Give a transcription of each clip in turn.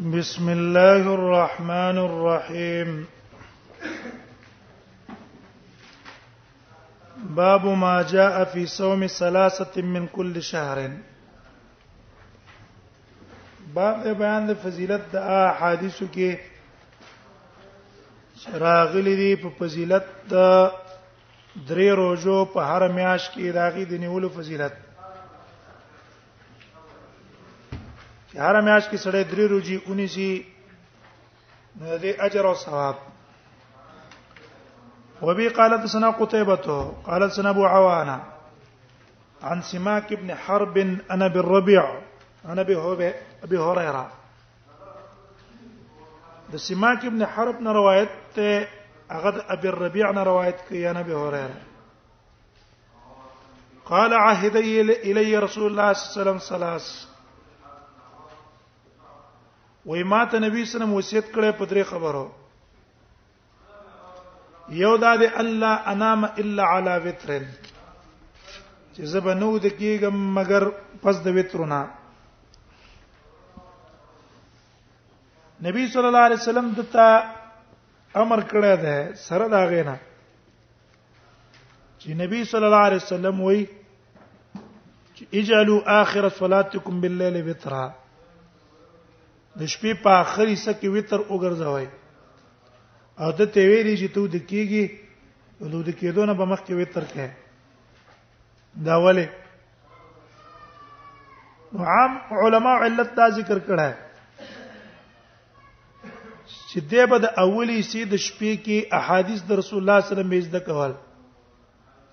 بسم الله الرحمن الرحيم باب ما جاء في صوم ثلاثه من كل شهر باب بیان د فضیلت د احادیثو کې راغلي دي په فضیلت د درې روزو په هر میاش کې داغي د نیولو فضیلت چې هر میاش کې سړی درې روزي اونې سي نو دې اجر او ثواب وبي قالت سنا قتيبه قالت سنا ابو عوانه عن سماك بن حرب انا بالربيع انا بهو ابي هريره د سماک ابن حرب نه روایت ته هغه د ابي الربيع نه روایت کوي یا نبی هريره قال عهد الي رسول الله صلى الله عليه وسلم ثلاث وای ما ته نبی صلی الله علیه وسلم وصیت کړی په درې خبرو یو دا دی الله انام الا علی وترن چې زبه نو د کېګم مگر پس د وترونه نبی صلی الله علیه وسلم دته امر کړی دی سره دا غینا چې نبی صلی الله علیه وسلم وایي اجعلوا اخر صلاتكم بالليل وترا د شپې په اخري سکه وتر وګرځوي او د ته ویری چې ته د کیږي نو د کېدو نه به مخکې وتر کې دا ولې عام علما علت دا ذکر کړه چې د به د اولی سي د شپې کې احادیث د رسول الله صلی الله علیه وسلم زده کول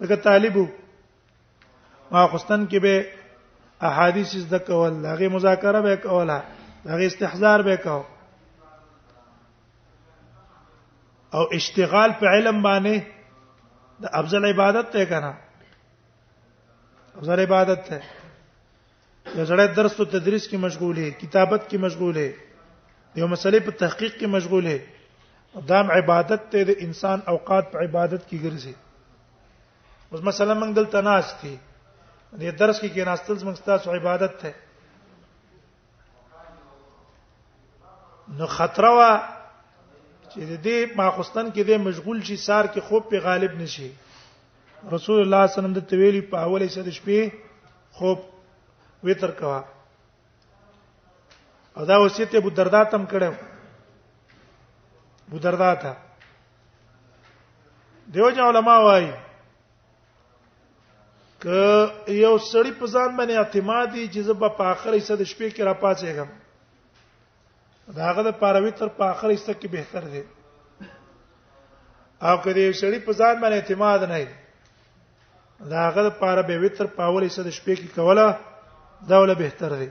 دغه طالبو ما خوستن کې به احادیث زده کول هغه مذاکره به کوله هغه استحضار به کاو او اشتغال په علم باندې د افضل عبادت ته کنه افضل عبادت ته یو سړی درس او تدریس کې مشغول دی کتابت کې مشغول دی یو مسلې په تحقیق کې مشغول دی دام عبادت ته د انسان اوقات په عبادت کې ګرځي اوس مثلا موږ دلته ناشتي د درس کې کېناستل موږ ستاسو عبادت ته نو خطر وا چې د دې ماخستن کې د مشغول شي سار کې خوب په غالب نشي رسول الله صلی الله علیه وسلم د تویلی په اوله سره شپې خوب وتر کوا او دا وصیت ابو دردا تم کړو ابو دردا ته دیو جن علماء وايي ک یو سړی په ځان باندې اعتمادي چې زب په اخر حصہ د شپې کې را پاتېږم دا هغه د پاروي تر په اخر حصہ کې بهتر دی او کله یو سړی په ځان باندې اعتماد نه دی دا هغه د پاره به وتر پاول حصہ د شپې کې کوله دا ولا بهتر دی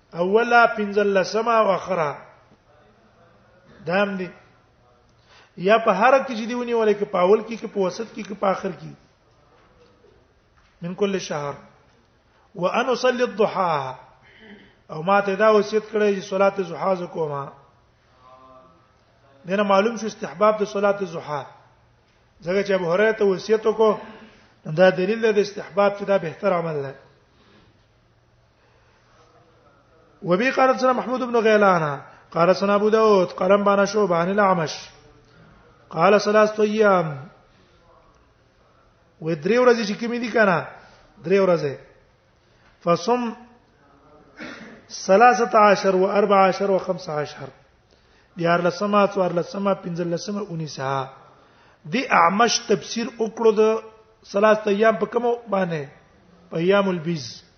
اوله پنځلسمه او اخره دام دي یا په هر کې چې دیونی ولې کې په اول کې کې په وسط کې کې په اخر کې من کل شهر وان اصلي الضحى او ما ته دا وصیت کړی چې صلات الضحى ز کوما دنه معلوم شو استحباب د صلات الضحى ځکه چې ابو هريره ته وصیت وکړو دا دلیل دی د استحباب چې دا به احترام الله وبي قال سنا محمود بن غيلان قال سنا ابو داود قال بنا شعبه عن الاعمش قال ثلاث ايام و درې ورځې چې کمی دي کنه درې ورځې فصم 13 و 14 و 15 دیار لسمه څوار لسمه پنځل لسمه 19 دی اعمش تفسیر وکړو د ثلاث ایام په کوم باندې په ایام البیز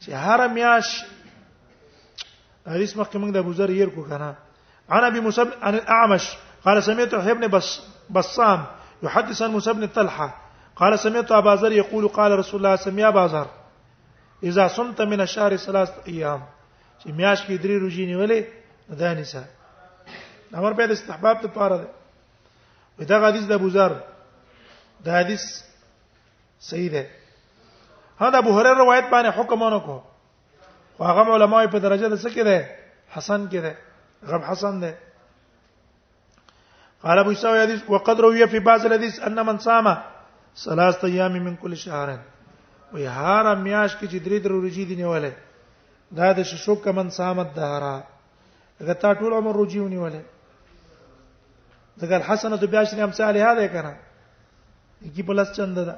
چې هر میاش حدیث مخکې موږ د ابو ذر ير کو کنه انا ابي مصعب عن الاعمش قال سمعت ابن بس بسام يحدث عن مصعب بن طلحه قال سمعت ابا ذر يقول قال رسول الله سمع ابا ذر اذا صمت من الشهر ثلاث ايام چې میاش کې درې روزي نیولې دا نساء امر په استحباب ته پاره ده دا حدیث د ابو ذر دا حدیث صحیح ده ها د ابو هريره روایت باندې حکم ونکو خو هغه علماء په درجه د څه کې ده حسن کې ده غب حسن ده قال ابو يساوي حديث وقد روي في بعض الحديث ان من صام ثلاثه ايام من كل شهر وي هر میاش کې چې درې درو ورځې دي نیولې دا د شوک من صامت دهرا اگر تا ټول عمر روزي ونیولې دغه الحسنه بیاشر امثالها ده کنه کی بلس چند ده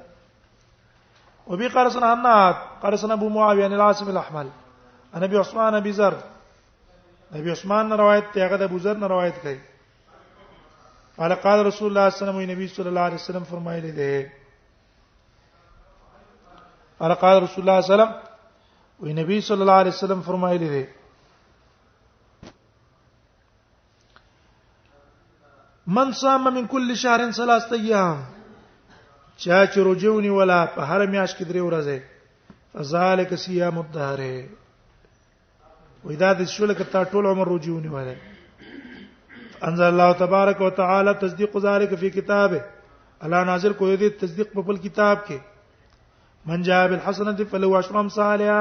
وبي قرسنا حناد قرسنا ابو معاويه عن العاصم الاحمل عن ابي عثمان ابي ذر ابي عثمان نے روایت تے هغه ابو ذر نے روایت کړي قال قال رسول الله صلی الله علیه وسلم نبی صلی الله علیه وسلم فرمایلی دی قال قال رسول الله صلی الله علیه وسلم وی نبی صلی الله علیه وسلم فرمایلی دی من صام من كل شهر ثلاثه ايام چا چې روجونی ولا په هر میاش کې درې ورځې فذلک صيام الدهر وإذا د شول کته ټول عمر روجونی ولا انزل الله تبارک وتعالى تصديق ذلك في كتابه الله نازل کوی دی تصدیق په خپل کتاب کې من جاء بالحسنه فله عشر امثالها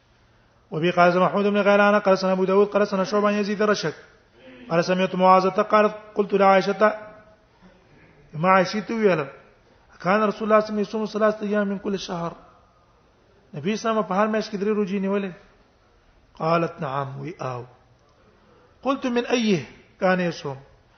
وبي قال محمود بن غيلان قال سنة أبو داود قال سنة شعبة يزيد رشك قال سمعت معاذة قالت قلت لعائشة ما عائشة ويلا كان رسول الله صلى الله عليه وسلم يصوم ثلاثة أيام من كل شهر نبی اسلام په هر میاشت کې درې روجيني ولي قالت نعم وي او قلت من أيه كان يصوم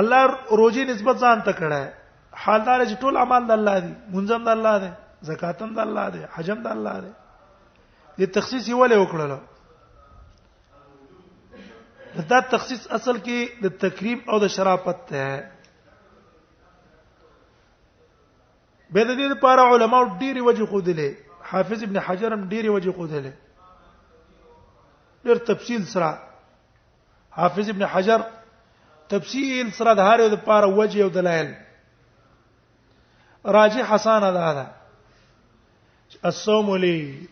الله روزي نسبت ځان ته کړه حال دار چې ټول اعمال د الله دي منظم د الله دي زکات هم د الله دي حج هم د الله دي د تخصیص یې ولې وکړل دا تخصیص اصل کې د تکریم او د شرافت ته به د دې لپاره علما ډېری وجه خو دلې حافظ ابن حجر هم ډېری وجه خو دلې ډېر تفصیل سره حافظ ابن حجر تفصیل سره د هر یو لپاره وجه او دلایل راجح حسن ادا ده الصوم لي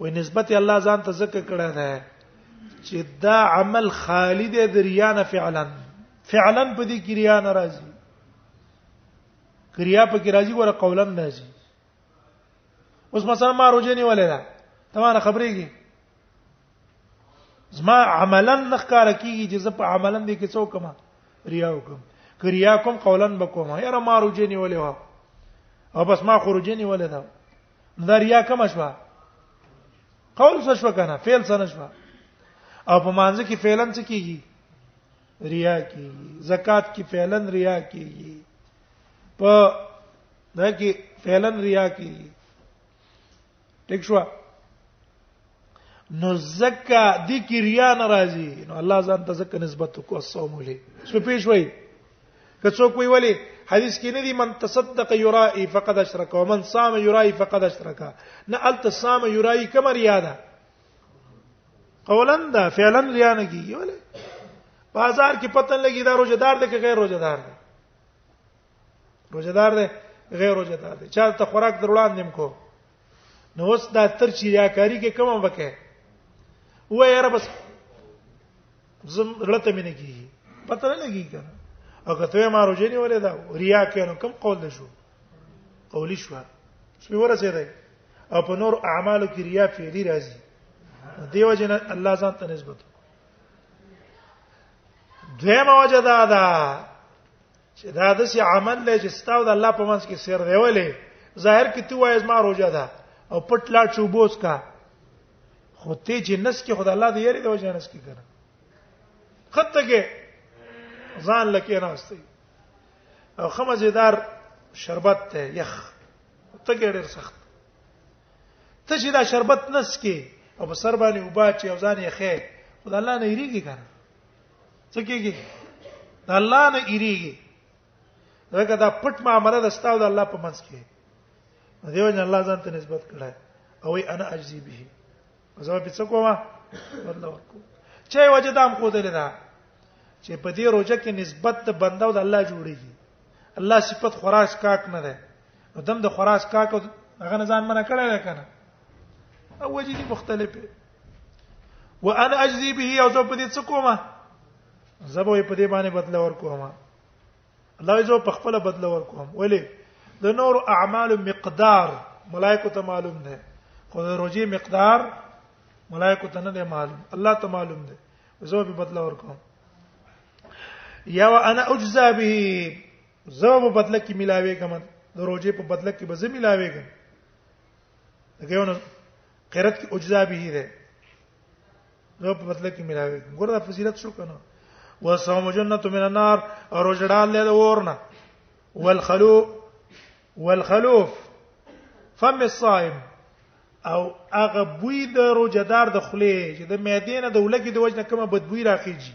وې نسبت الله ځان ته ذکر کړه ده چې دا عمل خالی دی د ریا نه فعلا فعلا په دې کې ریا نه راځي کریا په کې راځي ګوره قولا نه راځي اوس مثلا ما روزه نیولې ده ته ما خبرېږي زما عملا نخکار کیږي چې زه په عملا دې کې څوک ما ریا وکم کریا کوم قولا بکوم یاره ما روجنی ولې وا او بس ما خروجنی ولې دا دا ریا کوم شوه قول څه شو کنه فعل څه نشو او په مانځ کې فعلن څه کیږي ریا کیږي زکات کې فعلن ریا کیږي په دا کې فعلن ریا کیږي ټیک شو نو زکه د کریا ناراضي نو الله ځان ته زکه نسبت کو الصوم له څه پیش وای که څوک وی ولی حدیث کې نه دی من تصدق یرائی فقد اشرک ومن صام یرائی فقد اشرک نه الت صام یرائی کوم ریا ده قولا ده فعلا ریا نه کیږي ولی بازار کې پتن لګی دا روزه دار ده که غیر روزه دار ده روزدار دی غیر روزدار دی چا ته خوراک در وړاندې کو نو اوس دا تر چې ریاکاری کې کوم وکه و یاره بس زم رلته مې نه کیږي پته نه لګي کنه او کته ما روزه نه ولې دا ریا کینو کم قول دې شو قولی شو شپې ورسېده او په نور اعمالو کې ریا فعلی راځي دیو جن الله ځان ته نسبت دویمه وجه دا ده چې دا د سي عمل لې چې ستاو د الله په منځ کې سیر دی ولې ظاهر کې ته وایې ما روزه ده او پټ لا چوبوس کا خو ته چې نس کې خدای الله دې یری د وجه نس کې کړه خطه کې ځان لکه ناشته او خمزیدار شربت ته یخ ته کې ډېر سخت ته چې دا شربت نس کې او په سر باندې وبا چې او ځان یې خې خدای الله نه یریږي کنه څه کېږي د الله نه ایریږي دغه دا پټ معاملې د ستاو د الله په منځ کې دیو جن الله ځان ته نسبت کړه او ای انا اجزی به زه په څه کومه بدل ورکو چې وجه دام کو دل نه چې په دې روزه کې نسبت د بنده او د الله جوړیږي الله صفت خراس کاک نه ده نو دم د خراس کاک هغه نه ځان منه کړی ده کنه او وجې دي مختلفه وانا اجزي به او زه په دې څه کومه زبوې په دې باندې بدل ورکوم الله یې زه په خپل بدل ورکوم ولی د نور اعمال مقدار ملائکه ته معلوم ده خو د روزي مقدار ملائکه ته نه ده معلوم الله ته معلوم ده زه به بدل ورکوم یا وانا اجزا به زه په بدل کې ملاوي کوم د روزي په بدل کې به زه ملاوي کوم دغه قرت کې اجزا به ده نو په مطلب کې ملاوي ګور دا فضیلت شو کنه وصوم جنته من النار او رجړال له ورنه والخلو والخلوف فم الصائم او هغه بوی د روجدار د خله چې د معدې نه د ولګي د وجنه کومه بدبوی راخیږي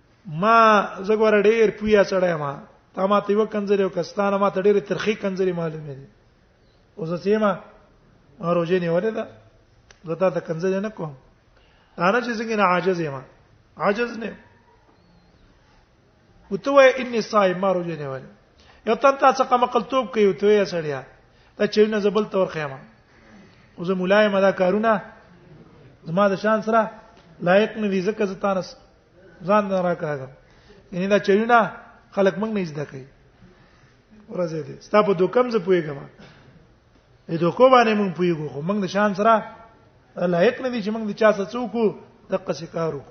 ما زګور ډیر پویا سړی ما تا ما ته یو کنځلې او کستانه ما ته ډیر ترخی کنځلې معلومه دي او زه سیمه ما روزه نه ولې ده زه تا ته کنځلې نه کوم دا نه چې څنګه نه عاجز یم عاجز نه وته وای اني صائم ما روزه نه ولې یو تن تا څخه مقلتوب کوي وته یې سړیا دا چې نه زبل تور خیمه او زه ملایم دا کارونه زما د شان سره لایق نه دي ځکه زه تانس ځان نه راکاږم یعنی دا چوینا خلک موږ نه زده کوي ورځې دې ستا په دوکم زه پويګم اې دوکو باندې موږ پويګو خو موږ د شان سره لایق نه دي چې موږ د چا څه څوک د قصې کارو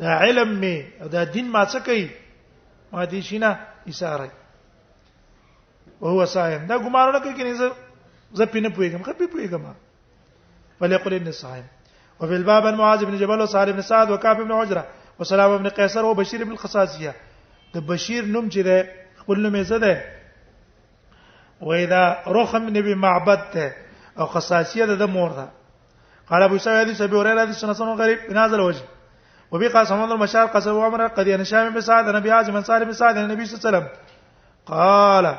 دا علم می دا دین ما څه کوي ما دې شینه اشاره او هو صاحب دا ګمارونه کوي کني زه زه پینې پويګم خپې پويګم وليقل اني صائم وفي الباب عن معاذ بن جبل وسعد بن سعد وكعب بن عجره وسلام بن قيصر وبشير بن الخصاصيه د بشیر نوم چې ده خپل نوم یې څه ده وای دا رخم نبی معبد ته او خصاصیه ده د مور ده قال ابو سعيد حديث ابي هريره حديث سنه سنه غريب بنازل وجه وبي قال سمعت المشار قصر وعمر قد ينشام بسعد النبي عازم انصار بسعد النبي صلى الله عليه وسلم قال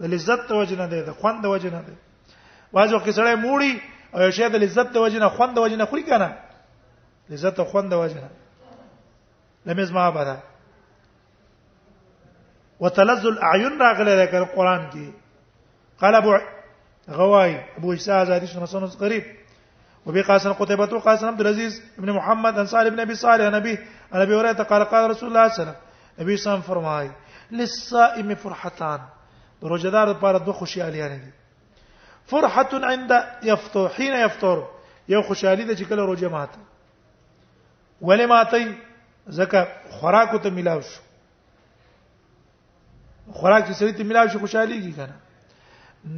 د لذت د وجنه ده د خوند د وجنه ده واځو کې سړی موړي او شی د لذت د وجنه خوند د وجنه خوري کنه لذت او خوند د وجنه لمز ما بره وتلذ الاعين راغله ده کړه قران کې قال ابو غواي ابو عيسى ازادي شنو سنوس قريب وبي قاسم قتيبة قاسم عبد العزيز ابن محمد انصار ابن ابي صالح نبي عن ابي هريره قال قال رسول الله صلى الله عليه وسلم نبی سم فرمای للصائم فرحتان روزدار لپاره دوه خوشحالي نه دي فرحه عند يفطر حين يفطر یو خوشحالي د چې کله روزه ماته ولې ماته ځکه خوراک ته ملاو شو خوراک چې سړی ته ملاوي شي خوشحالي کی کنه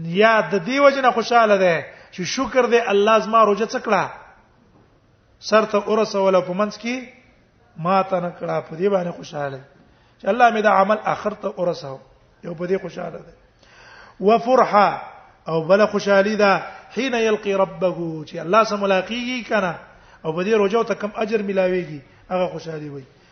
یا د دې وجنه خوشاله ده چې شکر دې الله زما روزه څکړه سر ته اورسه ولا په منځ کې ما ته نکړه په دې باندې خوشاله چې الله مې دا عمل اخر ته اورسه یو په دې خوشاله ده وفرحه او بل خوشحالي ده حين يلقي ربه چې الله سره ملاقاتي کنه او په دې روزه ته کم اجر ملاويږي هغه خوشحالي وي